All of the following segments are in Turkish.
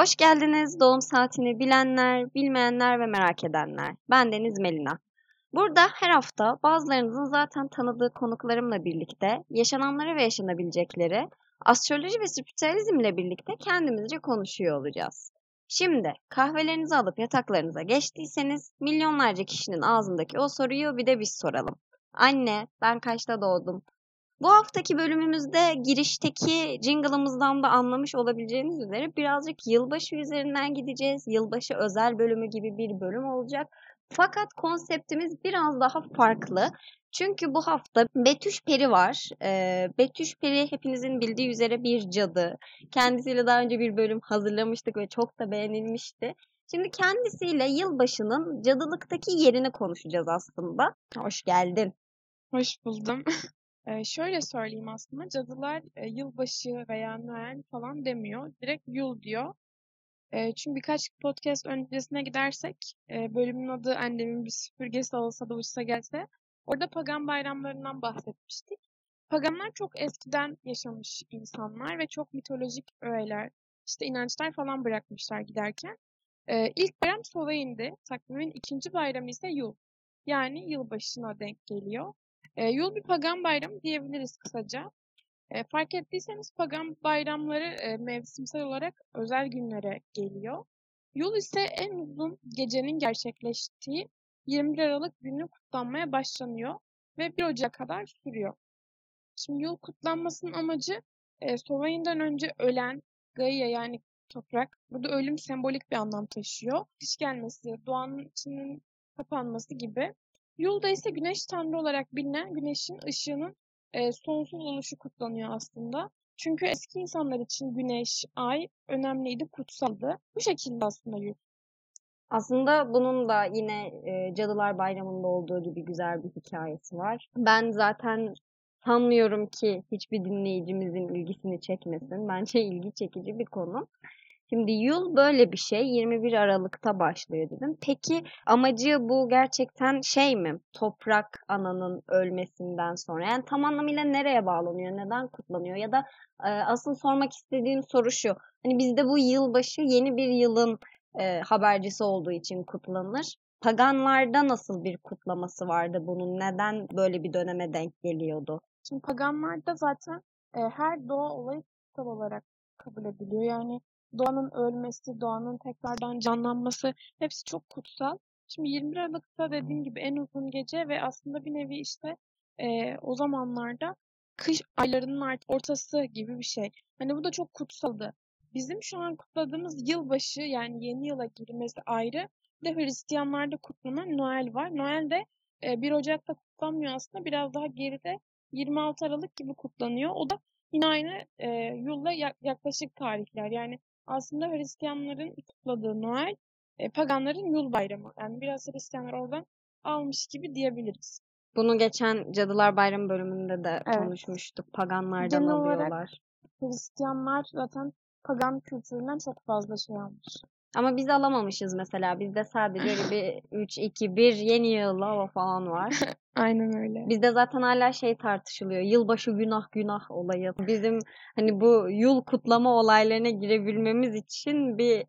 Hoş geldiniz doğum saatini bilenler, bilmeyenler ve merak edenler. Ben Deniz Melina. Burada her hafta bazılarınızın zaten tanıdığı konuklarımla birlikte yaşananları ve yaşanabilecekleri astroloji ve spiritüalizm ile birlikte kendimizce konuşuyor olacağız. Şimdi kahvelerinizi alıp yataklarınıza geçtiyseniz milyonlarca kişinin ağzındaki o soruyu bir de biz soralım. Anne ben kaçta doğdum? Bu haftaki bölümümüzde girişteki jingle'ımızdan da anlamış olabileceğiniz üzere birazcık yılbaşı üzerinden gideceğiz. Yılbaşı özel bölümü gibi bir bölüm olacak. Fakat konseptimiz biraz daha farklı. Çünkü bu hafta Betüş Peri var. Ee, Betüş Peri hepinizin bildiği üzere bir cadı. Kendisiyle daha önce bir bölüm hazırlamıştık ve çok da beğenilmişti. Şimdi kendisiyle yılbaşının cadılıktaki yerini konuşacağız aslında. Hoş geldin. Hoş buldum. Ee, şöyle söyleyeyim aslında cadılar e, yılbaşı veya Noel falan demiyor. Direkt yıl diyor. E, çünkü birkaç podcast öncesine gidersek e, bölümün adı annemin bir süpürgesi olsa da uçsa gelse orada pagan bayramlarından bahsetmiştik. Paganlar çok eskiden yaşamış insanlar ve çok mitolojik öğeler, işte inançlar falan bırakmışlar giderken. E, ilk bayram Sovayin'di. Takvimin ikinci bayramı ise Yul. Yani yılbaşına denk geliyor. E, yul bir pagan bayramı diyebiliriz kısaca. E, fark ettiyseniz pagan bayramları e, mevsimsel olarak özel günlere geliyor. Yul ise en uzun gecenin gerçekleştiği 21 Aralık günü kutlanmaya başlanıyor ve 1 Ocak'a kadar sürüyor. Şimdi yıl kutlanmasının amacı e, Sovay'ından önce ölen Gaia yani toprak. Burada ölüm sembolik bir anlam taşıyor. Kış gelmesi, doğanın içinin kapanması gibi. Yul'da ise güneş tanrı olarak bilinen güneşin ışığının e, sonsuz oluşu kutlanıyor aslında. Çünkü eski insanlar için güneş, ay önemliydi, kutsaldı. Bu şekilde aslında Yul. Aslında bunun da yine e, Cadılar Bayramı'nda olduğu gibi güzel bir hikayesi var. Ben zaten sanmıyorum ki hiçbir dinleyicimizin ilgisini çekmesin. Bence ilgi çekici bir konu. Şimdi yıl böyle bir şey 21 Aralık'ta başlıyor dedim. Peki amacı bu gerçekten şey mi? Toprak ananın ölmesinden sonra. Yani tam anlamıyla nereye bağlanıyor? Neden kutlanıyor? Ya da e, asıl sormak istediğim soru şu. Hani bizde bu yılbaşı yeni bir yılın e, habercisi olduğu için kutlanır. Paganlarda nasıl bir kutlaması vardı bunun? Neden böyle bir döneme denk geliyordu? Şimdi paganlarda zaten e, her doğa olayı kutsal olarak kabul ediliyor. Yani doğanın ölmesi, doğanın tekrardan canlanması hepsi çok kutsal. Şimdi 21 Aralık'ta dediğim gibi en uzun gece ve aslında bir nevi işte e, o zamanlarda kış aylarının ortası gibi bir şey. Hani bu da çok kutsaldı. Bizim şu an kutladığımız yılbaşı yani yeni yıla girmesi ayrı. Bir de Hristiyanlarda kutlanan Noel var. Noel de e, 1 Ocak'ta kutlanmıyor aslında. Biraz daha geride 26 Aralık gibi kutlanıyor. O da yine aynı e, yılla yaklaşık tarihler. Yani aslında Hristiyanların kutladığı Noel, e, paganların yıl bayramı. Yani biraz Hristiyanlar oradan almış gibi diyebiliriz. Bunu geçen Cadılar Bayramı bölümünde de evet. konuşmuştuk. Paganlardan Genel alıyorlar. Hristiyanlar zaten pagan kültüründen çok fazla şey almış. Ama biz alamamışız mesela. Bizde sadece bir 3, 2, 1 yeni yılla falan var. Aynen öyle. Bizde zaten hala şey tartışılıyor. Yılbaşı günah günah olayı. Bizim hani bu yıl kutlama olaylarına girebilmemiz için bir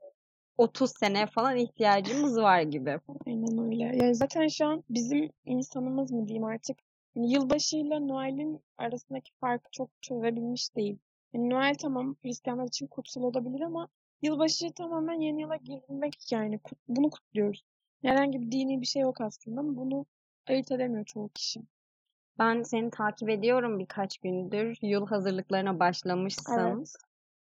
30 sene falan ihtiyacımız var gibi. Aynen öyle. Yani zaten şu an bizim insanımız mı diyeyim artık yani yılbaşıyla Noel'in arasındaki farkı çok çözebilmiş değil. Yani Noel tamam Hristiyanlar için kutsal olabilir ama Yılbaşı tamamen yeni yıla girmek yani. Bunu kutluyoruz. Herhangi bir dini bir şey yok aslında ama bunu ayırt edemiyor çoğu kişi. Ben seni takip ediyorum birkaç gündür. Yıl hazırlıklarına başlamışsın. Evet.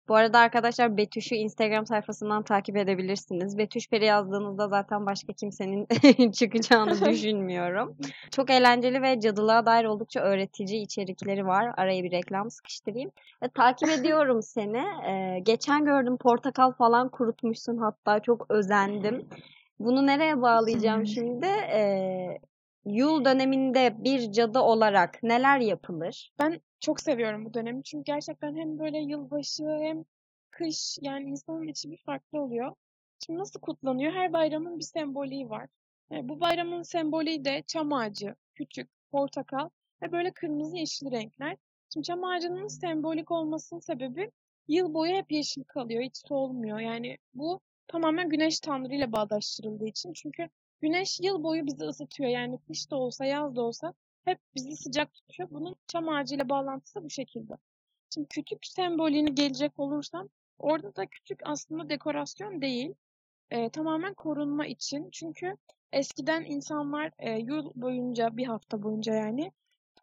Bu arada arkadaşlar Betüş'ü Instagram sayfasından takip edebilirsiniz. Betüş Peri yazdığınızda zaten başka kimsenin çıkacağını düşünmüyorum. Çok eğlenceli ve cadılığa dair oldukça öğretici içerikleri var. Araya bir reklam sıkıştırayım. Ve takip ediyorum seni. Ee, geçen gördüm portakal falan kurutmuşsun hatta çok özendim. Bunu nereye bağlayacağım şimdi? Ee, Yul döneminde bir cadı olarak neler yapılır? Ben çok seviyorum bu dönemi. Çünkü gerçekten hem böyle yılbaşı hem kış yani insanın içi bir farklı oluyor. Şimdi nasıl kutlanıyor? Her bayramın bir sembolü var. Yani e, bu bayramın sembolü de çam ağacı, küçük, portakal ve böyle kırmızı yeşil renkler. Şimdi çam ağacının sembolik olmasının sebebi yıl boyu hep yeşil kalıyor. Hiç solmuyor. Yani bu tamamen güneş tanrı ile bağdaştırıldığı için. Çünkü güneş yıl boyu bizi ısıtıyor. Yani kış da olsa yaz da olsa hep bizi sıcak tutuyor. Bunun çam ağacıyla bağlantısı bu şekilde. Şimdi kütük sembolüne gelecek olursam orada da kütük aslında dekorasyon değil. E, tamamen korunma için. Çünkü eskiden insanlar e, yıl boyunca bir hafta boyunca yani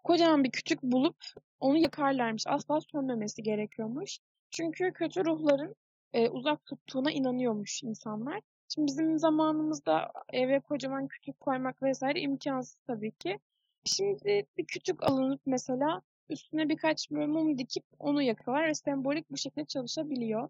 kocaman bir kütük bulup onu yakarlarmış. Asla sönmemesi gerekiyormuş. Çünkü kötü ruhların e, uzak tuttuğuna inanıyormuş insanlar. Şimdi bizim zamanımızda eve kocaman kütük koymak vesaire imkansız tabii ki. Şimdi bir kütük alınıp mesela üstüne birkaç mum dikip onu yakıyorlar ve sembolik bu şekilde çalışabiliyor.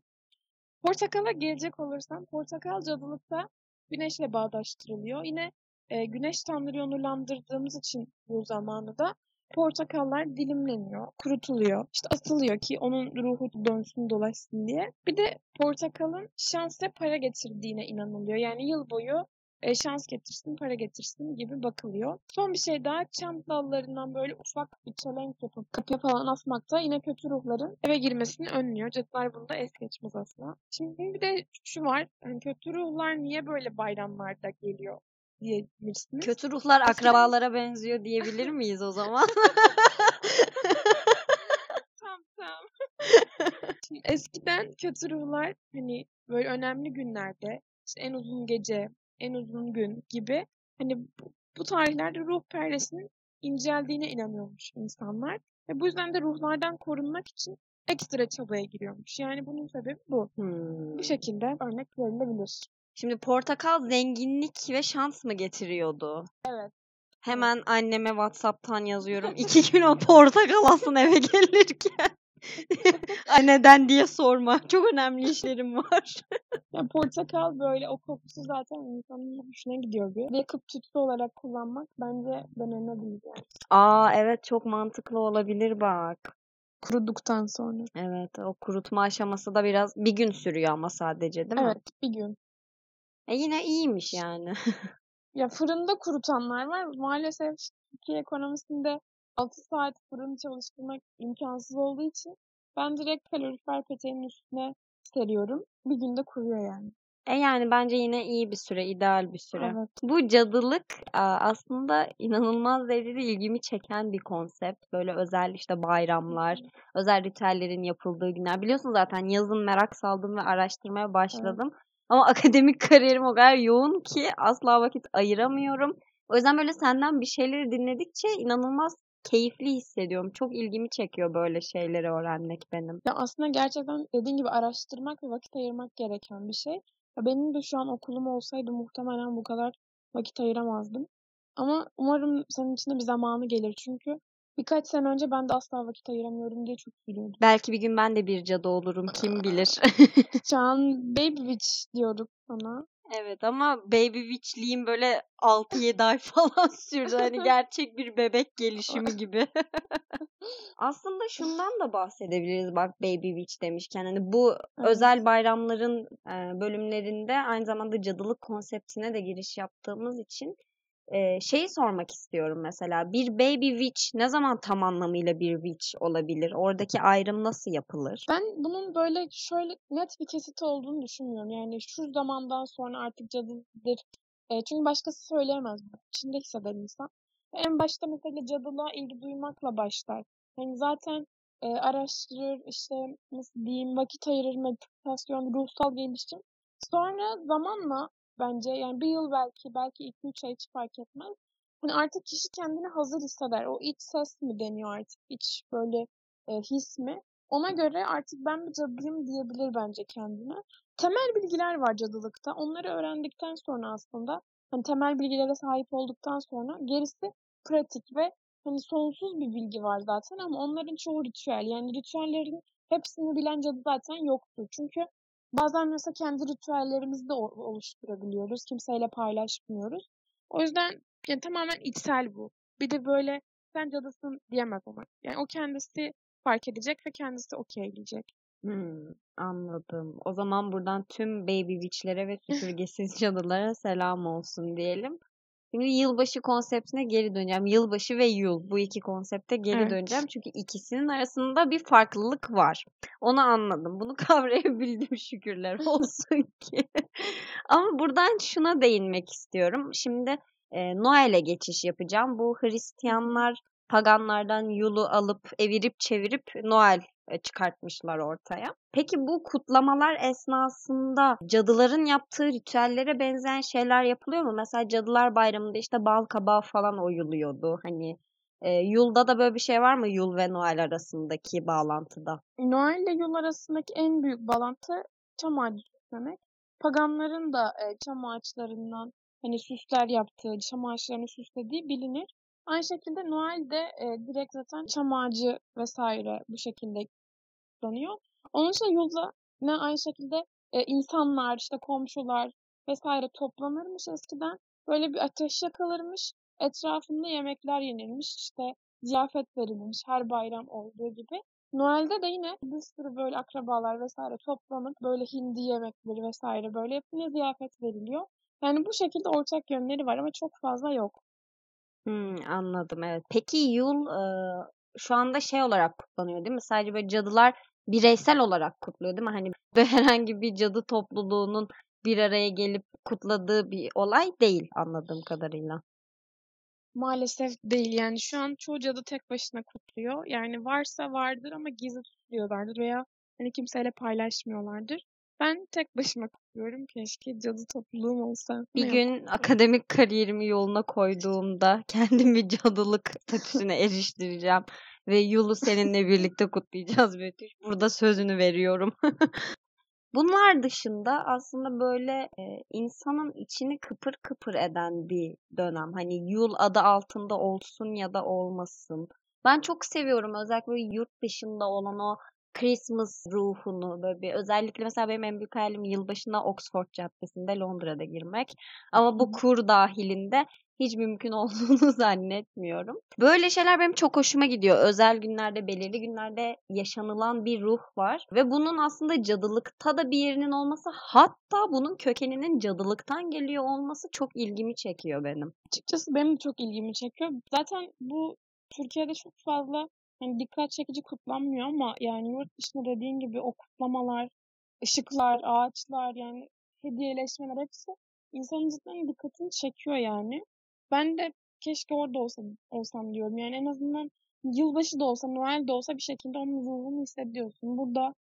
Portakala gelecek olursam portakal cadılıkta güneşle bağdaştırılıyor. Yine e, güneş tanrıyı onurlandırdığımız için bu zamanı da portakallar dilimleniyor, kurutuluyor, işte atılıyor ki onun ruhu dönsün dolaşsın diye. Bir de portakalın şans ve para getirdiğine inanılıyor. Yani yıl boyu e, şans getirsin, para getirsin gibi bakılıyor. Son bir şey daha çam dallarından böyle ufak bir çelenk yapıp kapıya falan asmakta yine kötü ruhların eve girmesini önlüyor. Cadılar bunu da es geçmez asla. Şimdi bir de şu var. Yani kötü ruhlar niye böyle bayramlarda geliyor diyebilirsiniz. Kötü ruhlar akrabalara benziyor diyebilir miyiz o zaman? tam tam. Şimdi eskiden kötü ruhlar hani böyle önemli günlerde işte en uzun gece, en uzun gün gibi hani bu, bu tarihlerde ruh perdesinin inceldiğine inanıyormuş insanlar. Ve bu yüzden de ruhlardan korunmak için ekstra çabaya giriyormuş. Yani bunun sebebi bu. Hmm. Bu şekilde örnek verilebilir. Şimdi portakal zenginlik ve şans mı getiriyordu? Evet. Hemen anneme WhatsApp'tan yazıyorum. İki gün o portakal alsın eve gelirken. Anneden diye sorma. Çok önemli işlerim var. Yani portakal böyle o kokusu zaten insanın hoşuna gidiyor bir. Ve tütsü olarak kullanmak bence denenebilir yani. Aa evet çok mantıklı olabilir bak. Kuruduktan sonra. Evet o kurutma aşaması da biraz bir gün sürüyor ama sadece değil mi? Evet bir gün. E yine iyiymiş yani. Ya fırında kurutanlar var. Maalesef Türkiye ekonomisinde 6 saat fırın çalıştırmak imkansız olduğu için ben direkt kalorifer peteğinin üstüne seriyorum. Bir günde kuruyor yani. E yani bence yine iyi bir süre, ideal bir süre. Evet. Bu cadılık aslında inanılmaz derecede ilgimi çeken bir konsept. Böyle özel işte bayramlar, özel ritüellerin yapıldığı günler. Biliyorsun zaten yazın merak saldım ve araştırmaya başladım. Ama akademik kariyerim o kadar yoğun ki asla vakit ayıramıyorum. O yüzden böyle senden bir şeyleri dinledikçe inanılmaz keyifli hissediyorum. Çok ilgimi çekiyor böyle şeyleri öğrenmek benim. Ya aslında gerçekten dediğin gibi araştırmak ve vakit ayırmak gereken bir şey. Ya benim de şu an okulum olsaydı muhtemelen bu kadar vakit ayıramazdım. Ama umarım senin için de bir zamanı gelir. Çünkü birkaç sene önce ben de asla vakit ayıramıyorum diye çok üzülüyordum. Belki bir gün ben de bir cadı olurum kim bilir. Şu an Baby Witch diyorduk sana. Evet ama baby witch'liğim böyle 6-7 ay falan sürdü. Hani gerçek bir bebek gelişimi gibi. Aslında şundan da bahsedebiliriz bak baby witch demişken. Hani bu Evet. özel bayramların bölümlerinde aynı zamanda cadılık konseptine de giriş yaptığımız için e, şeyi sormak istiyorum mesela. Bir baby witch ne zaman tam anlamıyla bir witch olabilir? Oradaki ayrım nasıl yapılır? Ben bunun böyle şöyle net bir kesit olduğunu düşünmüyorum. Yani şu zamandan sonra artık cadıdır. E, çünkü başkası söyleyemez. İçinde hisseder insan. En başta mesela cadılığa ilgi duymakla başlar. Yani zaten e, araştırır, işte nasıl diyeyim, vakit ayırır, meditasyon, ruhsal gelişim. Sonra zamanla bence yani bir yıl belki, belki iki üç ay hiç fark etmez. Hani artık kişi kendini hazır hisseder. O iç ses mi deniyor artık? İç böyle e, his mi? Ona göre artık ben bir cadıyım diyebilir bence kendine. Temel bilgiler var cadılıkta. Onları öğrendikten sonra aslında hani temel bilgilere sahip olduktan sonra gerisi pratik ve hani sonsuz bir bilgi var zaten ama onların çoğu ritüel. Yani ritüellerin hepsini bilen cadı zaten yoktur. Çünkü bazen mesela kendi ritüellerimizi de oluşturabiliyoruz. Kimseyle paylaşmıyoruz. O yüzden yani tamamen içsel bu. Bir de böyle sen cadısın diyemez ona. Yani o kendisi fark edecek ve kendisi okeyleyecek. Hmm, anladım. O zaman buradan tüm baby witch'lere ve süpürgesiz cadılara selam olsun diyelim. Şimdi yılbaşı konseptine geri döneceğim. Yılbaşı ve yul bu iki konsepte geri Evet. döneceğim. Çünkü ikisinin arasında bir farklılık var. Onu anladım. Bunu kavrayabildim şükürler olsun ki. Ama buradan şuna değinmek istiyorum. Şimdi e, Noel'e geçiş yapacağım. Bu Hristiyanlar paganlardan yulu alıp evirip çevirip Noel e, çıkartmışlar ortaya. Peki bu kutlamalar esnasında cadıların yaptığı ritüellere benzeyen şeyler yapılıyor mu? Mesela Cadılar Bayramı'nda işte bal kabağı falan oyuluyordu. Hani e, Yul'da da böyle bir şey var mı Yul ve Noel arasındaki bağlantıda? Noel ile yıl arasındaki en büyük bağlantı çam ağacı süslemek. Paganların da e, çam ağaçlarından hani süsler yaptığı, çam ağaçlarını süslediği bilinir. Aynı şekilde Noel de e, direkt zaten çam ağacı vesaire bu şekilde kutlanıyor. Onun için yılda ne aynı şekilde e, insanlar, işte komşular vesaire toplanırmış eskiden. Böyle bir ateş yakılırmış. Etrafında yemekler yenilmiş. işte ziyafet verilmiş her bayram olduğu gibi. Noel'de de yine bir sürü böyle akrabalar vesaire toplanıp böyle hindi yemekleri vesaire böyle hepsine ziyafet veriliyor. Yani bu şekilde ortak yönleri var ama çok fazla yok. Hmm, anladım evet. Peki Yul e, şu anda şey olarak kutlanıyor değil mi? Sadece böyle cadılar bireysel olarak kutluyor değil mi? Hani böyle herhangi bir cadı topluluğunun bir araya gelip kutladığı bir olay değil anladığım kadarıyla. Maalesef değil yani şu an çoğu cadı tek başına kutluyor. Yani varsa vardır ama gizli tutuyorlardır veya hani kimseyle paylaşmıyorlardır. Ben tek başıma kutluyorum. Keşke cadı topluluğum olsa. Bir Ne gün akademik kariyerimi yoluna koyduğumda kendimi cadılık statüsüne eriştireceğim ve Yul'u seninle birlikte kutlayacağız Betüş. Burada sözünü veriyorum. Bunlar dışında aslında böyle e, insanın içini kıpır kıpır eden bir dönem. Hani Yul adı altında olsun ya da olmasın. Ben çok seviyorum özellikle yurt dışında olan o Christmas ruhunu böyle bir özellikle mesela benim en büyük hayalim yılbaşına Oxford Caddesi'nde Londra'da girmek. Ama bu kur dahilinde hiç mümkün olduğunu zannetmiyorum. Böyle şeyler benim çok hoşuma gidiyor. Özel günlerde, belirli günlerde yaşanılan bir ruh var. Ve bunun aslında cadılıkta da bir yerinin olması hatta bunun kökeninin cadılıktan geliyor olması çok ilgimi çekiyor benim. Açıkçası benim de çok ilgimi çekiyor. Zaten bu Türkiye'de çok fazla hani dikkat çekici kutlanmıyor ama yani yurt dışında dediğin gibi o kutlamalar, ışıklar, ağaçlar yani hediyeleşmeler hepsi insanın cidden dikkatini çekiyor yani. Ben de keşke orada olsam, olsam diyorum. Yani en azından yılbaşı da olsa, Noel de olsa bir şekilde onun ruhunu hissediyorsun. Burada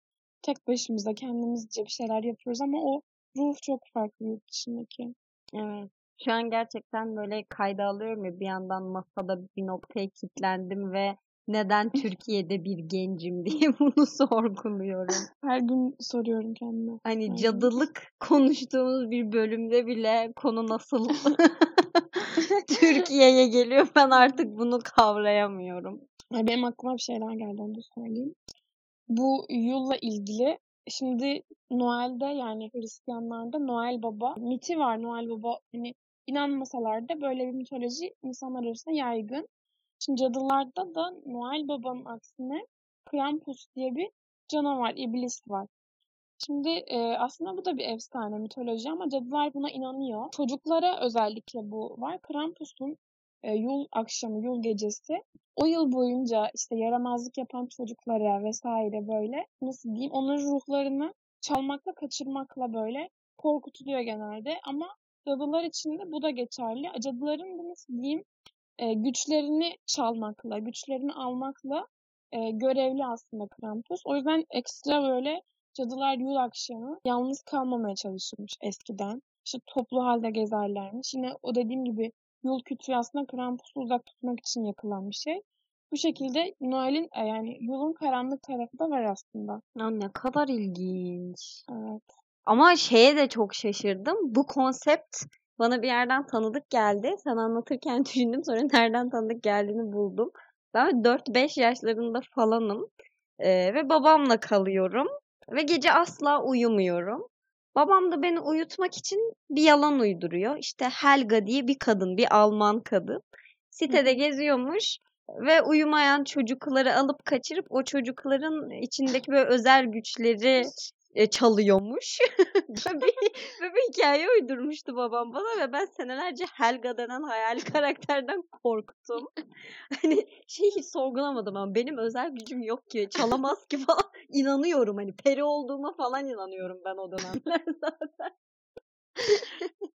tek başımıza kendimizce bir şeyler yapıyoruz ama o ruh çok farklı yurt dışındaki. Evet. Şu an gerçekten böyle kayda alıyorum ya bir yandan masada bir noktaya kilitlendim ve neden Türkiye'de bir gencim diye bunu sorguluyorum. Her gün soruyorum kendime. Hani Aynen. cadılık konuştuğumuz bir bölümde bile konu nasıl Türkiye'ye geliyor ben artık bunu kavrayamıyorum. Ay, Benim aklıma bir şeyler geldi onu söyleyeyim. Bu Yul'la ilgili şimdi Noel'de yani Hristiyanlarda Noel Baba miti var. Noel Baba hani inanmasalar da böyle bir mitoloji insanlar arasında yaygın. Şimdi cadılarda da Noel Baba'nın aksine Krampus diye bir canavar, iblis var. Şimdi e, aslında bu da bir efsane, mitoloji ama cadılar buna inanıyor. Çocuklara özellikle bu var. Krampus'un e, yul akşamı, yul gecesi o yıl boyunca işte yaramazlık yapan çocuklara vesaire böyle nasıl diyeyim onların ruhlarını çalmakla, kaçırmakla böyle korkutuluyor genelde. Ama cadılar için de bu da geçerli. Cadıların nasıl diyeyim e, güçlerini çalmakla, güçlerini almakla e, görevli aslında Krampus. O yüzden ekstra böyle cadılar yul akşamı yalnız kalmamaya çalışırmış eskiden. İşte toplu halde gezerlermiş. Yine o dediğim gibi yul kütüğü aslında Krampus'u uzak tutmak için yakılan bir şey. Bu şekilde Noel'in e, yani yulun karanlık tarafı da var aslında. Ya ne kadar ilginç. Evet. Ama şeye de çok şaşırdım. Bu konsept bana bir yerden tanıdık geldi. Sen anlatırken düşündüm sonra nereden tanıdık geldiğini buldum. Ben 4-5 yaşlarında falanım. Ee, ve babamla kalıyorum. Ve gece asla uyumuyorum. Babam da beni uyutmak için bir yalan uyduruyor. İşte Helga diye bir kadın, bir Alman kadın. Sitede geziyormuş ve uyumayan çocukları alıp kaçırıp o çocukların içindeki böyle özel güçleri e, çalıyormuş. bir, böyle bir hikaye uydurmuştu babam bana ve ben senelerce Helga denen hayali karakterden korktum. Hani şey hiç sorgulamadım ama benim özel gücüm yok ki çalamaz ki falan inanıyorum hani peri olduğuma falan inanıyorum ben o dönemler zaten.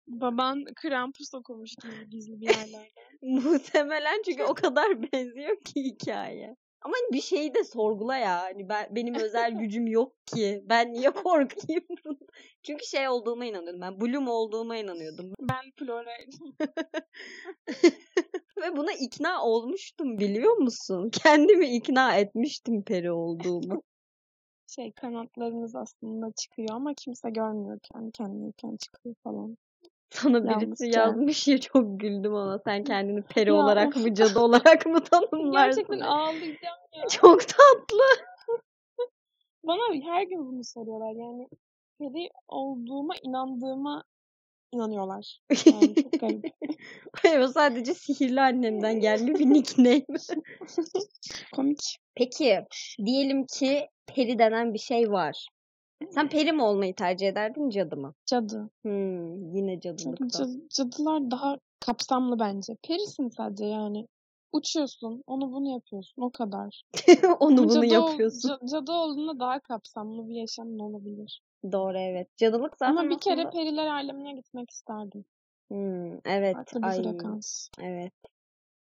Baban Krampus okumuş gizli bir yerlerde. Muhtemelen çünkü o kadar benziyor ki hikaye. Ama bir şeyi de sorgula ya. Hani ben benim özel gücüm yok ki. Ben niye korkayım? Çünkü şey olduğuma inanıyordum. Ben Bloom olduğuma inanıyordum. Ben Flora'ydım. Ve buna ikna olmuştum biliyor musun? Kendimi ikna etmiştim peri olduğumu. Şey kanatlarınız aslında çıkıyor ama kimse görmüyor kendi kendineyken çıkıyor falan. Sana birisi Yalnızca. yazmış ya çok güldüm ona. Sen kendini peri Ya olarak mı cadı olarak mı tanımlarsın? Gerçekten ağlayacağım ya. Çok tatlı. Bana her gün bunu soruyorlar yani peri olduğuma inandığıma inanıyorlar. Yani çok garip. Hayır o sadece sihirli annemden gelme bir nickname. Komik. Peki diyelim ki peri denen bir şey var. Sen peri mi olmayı tercih ederdin cadı mı? Cadı. Hmm, yine cadılıkta. cad- cadılar daha kapsamlı bence. Perisin sadece yani. Uçuyorsun, onu bunu yapıyorsun, o kadar. Onu bunu cadı, yapıyorsun. ca- cadı olduğunda daha kapsamlı bir yaşamın olabilir. Doğru evet. Cadılık zaten Ama bir kere aslında- periler alemine gitmek isterdim. Hmm, evet. Farklı bir Ay, frekans. evet.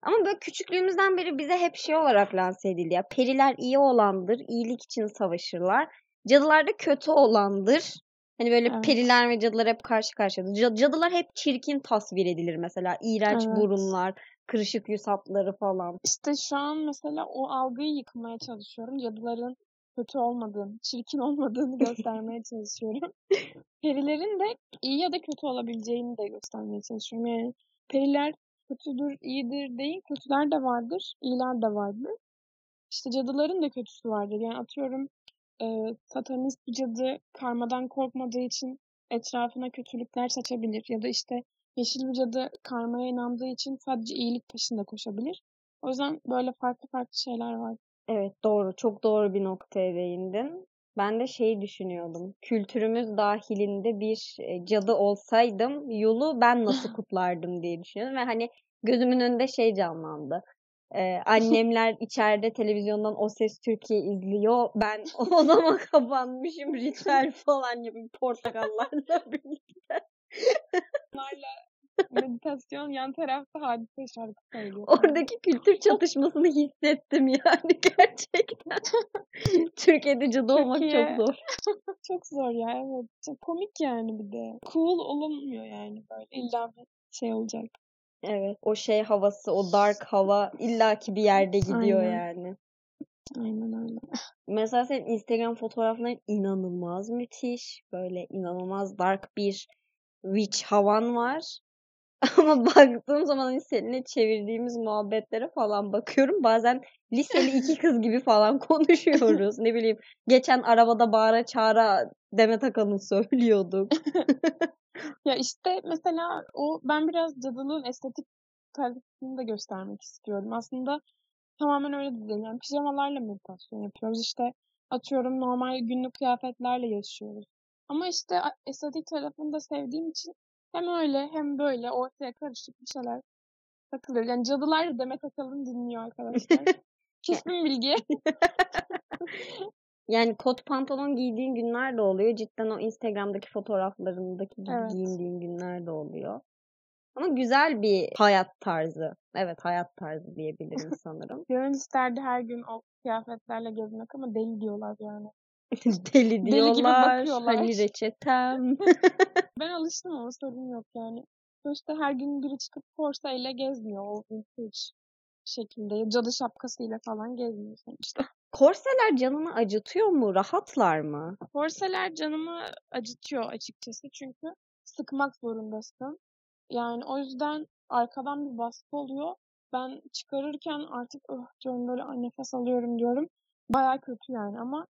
Ama böyle küçüklüğümüzden beri bize hep şey olarak lanse edildi ya. Periler iyi olandır, iyilik için savaşırlar. Cadılar da kötü olandır. Hani böyle Evet. periler ve cadılar hep karşı karşıyadır. Ca- Cadılar hep çirkin tasvir edilir mesela. İğrenç Evet. burunlar, kırışık yüz hatları falan. İşte şu an mesela o algıyı yıkmaya çalışıyorum. Cadıların kötü olmadığını, çirkin olmadığını göstermeye çalışıyorum. Perilerin de iyi ya da kötü olabileceğini de göstermeye çalışıyorum. Yani periler kötüdür, iyidir değil, kötüler de vardır, iyiler de vardır. İşte cadıların da kötüsü vardır. Yani atıyorum e, satanist bir cadı karmadan korkmadığı için etrafına kötülükler saçabilir. Ya da işte yeşil bir cadı karmaya inandığı için sadece iyilik peşinde koşabilir. O yüzden böyle farklı farklı şeyler var. Evet doğru. Çok doğru bir noktaya değindin. Ben de şey düşünüyordum. Kültürümüz dahilinde bir e, cadı olsaydım yolu ben nasıl kutlardım diye düşünüyorum. Ve hani gözümün önünde şey canlandı. Ee, annemler içeride televizyondan O Ses Türkiye izliyor. Ben odama kapanmışım ritüel falan gibi portakallarla birlikte. Bunlarla meditasyon yan tarafta hadise şarkı söylüyor. Oradaki kültür çatışmasını hissettim yani gerçekten. Türkiye'de cadı olmak çok Türkiye- zor. Çok zor ya evet. Çok komik yani bir de. Cool olunmuyor yani böyle. İlla bir şey olacak. Evet. O şey havası, o dark hava illaki bir yerde gidiyor Aynen. yani. Aynen öyle. Mesela senin Instagram fotoğrafların inanılmaz müthiş. Böyle inanılmaz dark bir witch havan var. Ama baktığım zaman hani seninle çevirdiğimiz muhabbetlere falan bakıyorum. Bazen liseli iki kız gibi falan konuşuyoruz. Ne bileyim geçen arabada bağıra çağıra Demet Akalın söylüyorduk. Ya işte mesela o ben biraz cadılığın estetik tarafını da göstermek istiyorum. Aslında tamamen öyle de değil. Yani pijamalarla meditasyon yapıyoruz. İşte atıyorum normal günlük kıyafetlerle yaşıyoruz. Ama işte estetik tarafını da sevdiğim için hem öyle hem böyle ortaya karışık bir şeyler takılıyor. Yani cadılar da Demet Akalın dinliyor arkadaşlar. Kesin bilgi. Yani kot pantolon giydiğin günler de oluyor. Cidden o Instagram'daki fotoğraflarındaki gibi Evet. giyindiğin günler de oluyor. Ama güzel bir hayat tarzı. Evet hayat tarzı diyebilirim sanırım. Gönül isterdi her gün o kıyafetlerle gezmek ama deli diyorlar yani. Deli gibi diyorlar. bakıyorlar. Hani reçetem. Ben alıştım ama sorun yok yani. Sonuçta her gün biri çıkıp Corsa ile gezmiyor o vintage şekilde. Cadı şapkasıyla falan gezmiyor sonuçta. Korseler canını acıtıyor mu? Rahatlar mı? Korseler canımı acıtıyor açıkçası çünkü sıkmak zorundasın. Yani o yüzden arkadan bir baskı oluyor. Ben çıkarırken artık öh diyorum böyle "Ay, nefes alıyorum diyorum. Baya kötü yani ama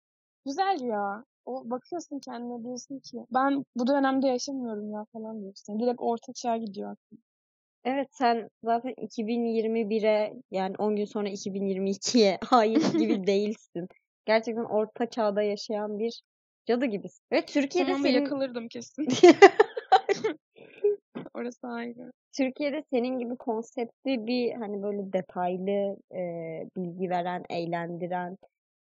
güzel ya. O bakıyorsun kendine diyorsun ki ben bu dönemde yaşamıyorum ya falan diyorsun. Direkt orta çağa gidiyor aklım. Evet sen zaten 2021'e yani 10 gün sonra 2022'ye ait gibi değilsin. Gerçekten orta çağda yaşayan bir Cadı gibisin. Ve Türkiye'de Tamam senin yakılırdım kesin. Orası ayrı. Türkiye'de senin gibi konseptli bir hani böyle detaylı e, bilgi veren, eğlendiren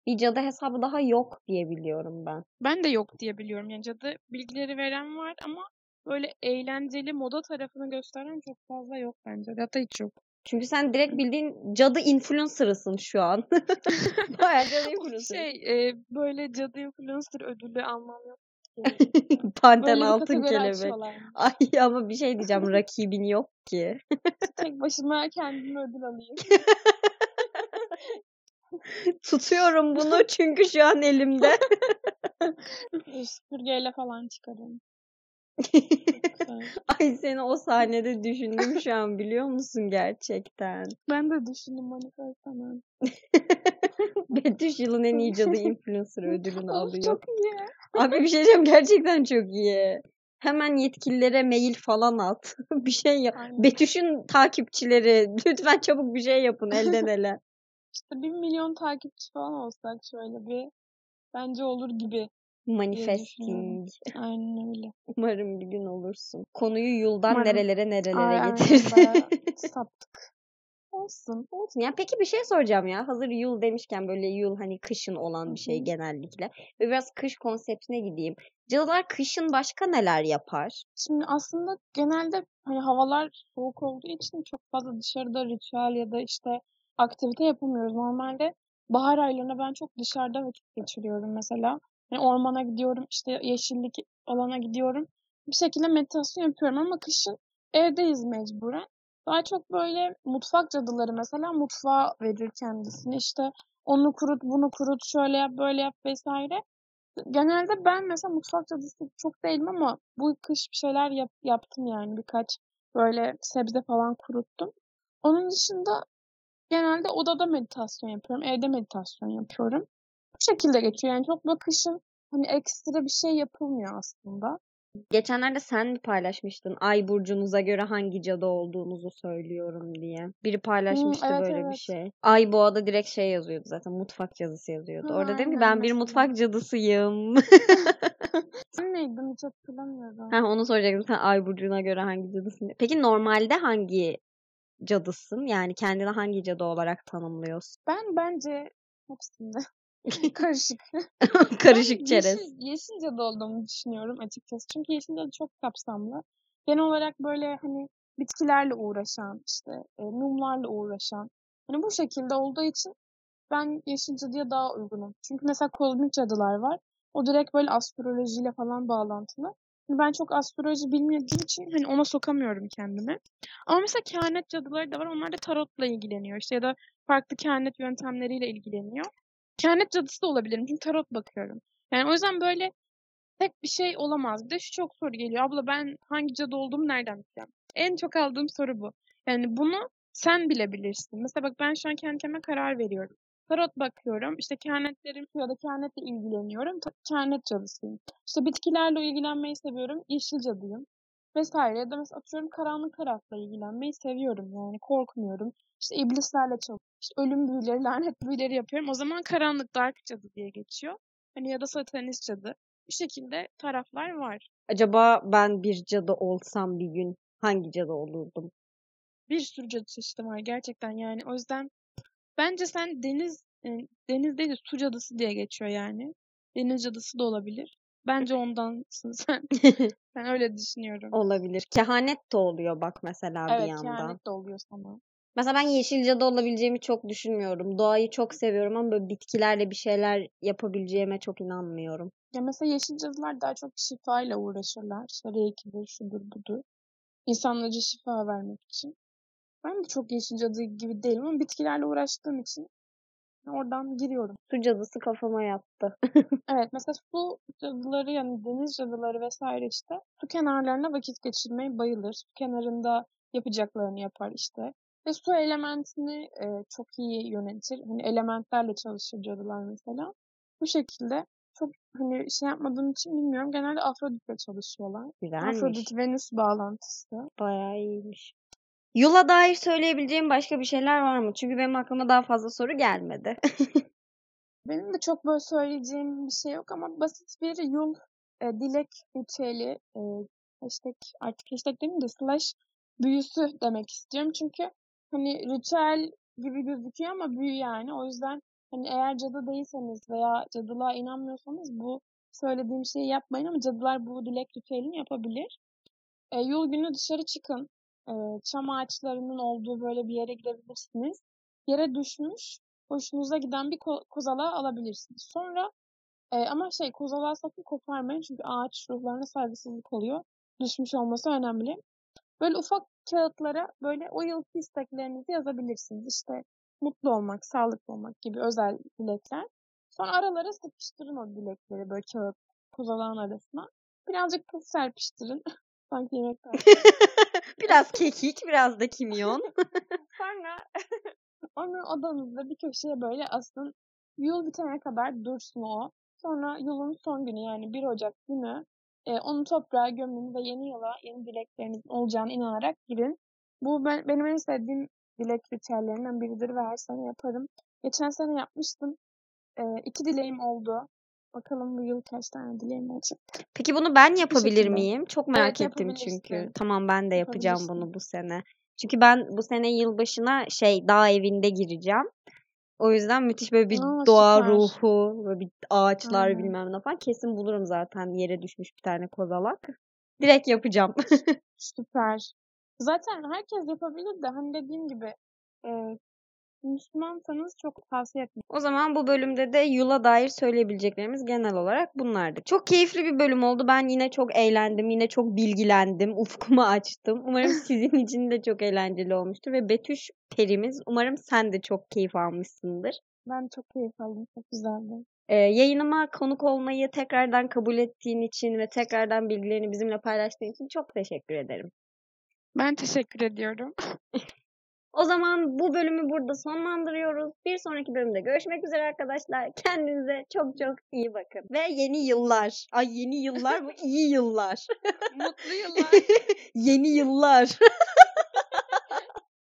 bir cadı hesabı daha yok diye biliyorum ben. Ben de yok diye biliyorum. Yani cadı bilgileri veren var ama böyle eğlenceli moda tarafını gösteren çok fazla yok bence. Hatta hiç yok. Çünkü sen direkt bildiğin cadı influencer'ısın şu an. Bayağı cadı influencer. şey e, böyle cadı influencer ödülü almam yok. Panten altın kelebek. Ay ama bir şey diyeceğim rakibin yok ki. Tek başıma kendime ödül alayım. Tutuyorum bunu çünkü şu an elimde. Süpürgeyle falan çıkarım. Ay seni o sahnede düşündüm şu an biliyor musun gerçekten? Ben de düşündüm manifest hemen. Betüş yılın en iyi cadı influencer ödülünü alıyor. çok iyi. Abi bir şey diyeceğim gerçekten çok iyi. Hemen yetkililere mail falan at. bir şey yap. Aynen. Betüş'ün takipçileri lütfen çabuk bir şey yapın elden ele. İşte bir milyon takipçi falan olsak şöyle bir bence olur gibi. Manifesting. Aynen öyle. Umarım bir gün olursun. Konuyu yuldan Umarım. nerelere nerelere Ay, getirdi. saptık. Olsun. Olsun. Ya peki bir şey soracağım ya. Hazır yul demişken böyle yul hani kışın olan bir şey genellikle. Ve biraz kış konseptine gideyim. Cadılar kışın başka neler yapar? Şimdi aslında genelde hani havalar soğuk olduğu için çok fazla dışarıda ritüel ya da işte aktivite yapamıyoruz. Normalde bahar aylarında ben çok dışarıda vakit geçiriyorum mesela. Yani ormana gidiyorum, işte yeşillik alana gidiyorum. Bir şekilde meditasyon yapıyorum ama kışın evdeyiz mecburen. Daha çok böyle mutfak cadıları mesela mutfağa verir kendisini. İşte onu kurut, bunu kurut, şöyle yap, böyle yap vesaire. Genelde ben mesela mutfak cadısı çok değilim ama bu kış bir şeyler yap, yaptım yani birkaç böyle sebze falan kuruttum. Onun dışında genelde odada meditasyon yapıyorum, evde meditasyon yapıyorum. Bu şekilde geçiyor yani çok böyle kışın hani ekstra bir şey yapılmıyor aslında. Geçenlerde sen paylaşmıştın ay burcunuza göre hangi cadı olduğunuzu söylüyorum diye. Biri paylaşmıştı evet, böyle bir evet. şey. Ay boğada direkt şey yazıyordu zaten mutfak cadısı yazıyordu. Ha, Orada dedim ki aynen ben bir mesela. mutfak cadısıyım. Sen neydin hiç hatırlamıyorum. Ha, onu soracaktım. Sen ay burcuna göre hangi cadısın? Peki normalde hangi cadısın? Yani kendini hangi cadı olarak tanımlıyorsun? Ben bence hepsinde karışık. Karışık Ben çerez. Yeşil, yeşil cadı olduğumu düşünüyorum açıkçası. Çünkü yeşil cadı çok kapsamlı. Genel olarak böyle hani bitkilerle uğraşan, işte e, mumlarla uğraşan. Hani bu şekilde olduğu için ben yeşil cadıya daha uygunum. Çünkü mesela kozmik cadılar var. O direkt böyle astrolojiyle falan bağlantılı. Ben çok astroloji bilmediğim için hani ona sokamıyorum kendimi. Ama mesela kehanet cadıları da var. Onlar da tarotla ilgileniyor. İşte ya da farklı kehanet yöntemleriyle ilgileniyor. Kehanet cadısı da olabilirim. Çünkü tarot bakıyorum. Yani o yüzden böyle tek bir şey olamaz. Bir de şu çok soru geliyor. Abla ben hangi cadı olduğumu nereden bileceğim? En çok aldığım soru bu. Yani bunu sen bilebilirsin. Mesela bak ben şu an kendi kendime karar veriyorum. Tarot bakıyorum. İşte kehanetlerim ya da kehanetle ilgileniyorum. Kehanet cadısıyım. İşte bitkilerle ilgilenmeyi seviyorum. Yeşil cadıyım. Vesaire. Ya da mesela atıyorum karanlık tarafla ilgilenmeyi seviyorum. Yani korkmuyorum. İşte iblislerle çalışıyorum. İşte ölüm büyüleri, lanet büyüleri yapıyorum. O zaman karanlık dark cadı diye geçiyor. Hani ya da satanist cadı. Bu şekilde taraflar var. Acaba ben bir cadı olsam bir gün hangi cadı olurdum? Bir sürü cadı çeşidi var gerçekten yani. O yüzden bence sen deniz e, deniz değil de su cadısı diye geçiyor yani. Deniz cadısı da olabilir. Bence ondansın sen. Ben öyle düşünüyorum. Olabilir. Kehanet de oluyor bak mesela bir Evet yandan. kehanet de oluyor sana. Mesela ben yeşil cadı olabileceğimi çok düşünmüyorum. Doğayı çok seviyorum ama böyle bitkilerle bir şeyler yapabileceğime çok inanmıyorum. Ya mesela yeşil cadılar daha çok şifayla uğraşırlar. İşte reikidir, şudur budur. İnsanlara şifa vermek için. Ben de çok yeşil cadı gibi değilim ama bitkilerle uğraştığım için oradan giriyorum. Su cadısı kafama yattı. Evet mesela su cadıları yani deniz cadıları vesaire işte su kenarlarına vakit geçirmeyi bayılır. Su kenarında yapacaklarını yapar işte. Ve su elementini e, çok iyi yönetir. Hani elementlerle çalışır cadılar mesela. Bu şekilde çok hani şey yapmadığım için bilmiyorum. Genelde Afrodit'le çalışıyorlar. Güzelmiş. Afrodit Venüs bağlantısı. Bayağı iyiymiş. Yula dair söyleyebileceğim başka bir şeyler var mı? Çünkü benim aklıma daha fazla soru gelmedi. Benim de çok böyle söyleyeceğim bir şey yok ama basit bir yıl e, dilek ritüeli e, hashtag artık hashtag demeyeyim de slash büyüsü demek istiyorum. Çünkü hani ritüel gibi gözüküyor ama büyü yani. O yüzden hani eğer cadı değilseniz veya cadılığa inanmıyorsanız bu söylediğim şeyi yapmayın ama cadılar bu dilek ritüelini yapabilir. E, yıl günü dışarı çıkın. E, çam ağaçlarının olduğu böyle bir yere gidebilirsiniz. Yere düşmüş, hoşunuza giden bir ko- kozalağı alabilirsiniz. Sonra e, ama şey kozalağı sakın koparmayın çünkü ağaç ruhlarına saygısızlık oluyor. Düşmüş olması önemli. Böyle ufak kağıtlara böyle o yılki isteklerinizi yazabilirsiniz. İşte mutlu olmak, sağlıklı olmak gibi özel dilekler. Sonra aralara sıkıştırın o dilekleri böyle kağıt kozalağın arasına. Birazcık tuz serpiştirin. Sanki yemek biraz kekik, biraz da kimyon. Sonra onu odanızda bir köşeye böyle asın. Yıl bitene kadar dursun o. Sonra yılın son günü yani 1 Ocak günü e, onu toprağa gömün ve yeni yıla yeni dileklerinizin olacağına inanarak girin. Bu ben, benim en sevdiğim dilek ritüellerinden biridir ve her sene yaparım. Geçen sene yapmıştım. E, iki dileğim oldu. Bakalım bu yıl kaç tane dileğim olacak. Peki bunu ben yapabilir miyim? Çok merak Evet, ettim çünkü. Tamam ben de yapacağım bunu bu sene. Çünkü ben bu sene yılbaşına şey dağ evinde gireceğim. O yüzden müthiş böyle bir Aa, doğa süper. ruhu, böyle bir ağaçlar Aynen. bilmem ne falan kesin bulurum zaten yere düşmüş bir tane kozalak. Direkt yapacağım. Süper. Zaten herkes yapabilir de hani dediğim gibi e, Müslümansanız çok tavsiye etmiyorum. O zaman bu bölümde de Yul'a dair söyleyebileceklerimiz genel olarak bunlardı. Çok keyifli bir bölüm oldu. Ben yine çok eğlendim. Yine çok bilgilendim. Ufkumu açtım. Umarım sizin için de çok eğlenceli olmuştur. Ve Betüş perimiz umarım sen de çok keyif almışsındır. Ben çok keyif aldım. Çok güzeldi. Ee, yayınıma konuk olmayı tekrardan kabul ettiğin için ve tekrardan bilgilerini bizimle paylaştığın için çok teşekkür ederim. Ben teşekkür ediyorum. O zaman bu bölümü burada sonlandırıyoruz. Bir sonraki bölümde görüşmek üzere arkadaşlar. Kendinize çok çok iyi bakın. Ve yeni yıllar. Ay yeni yıllar bu iyi yıllar. Mutlu yıllar. yeni yıllar.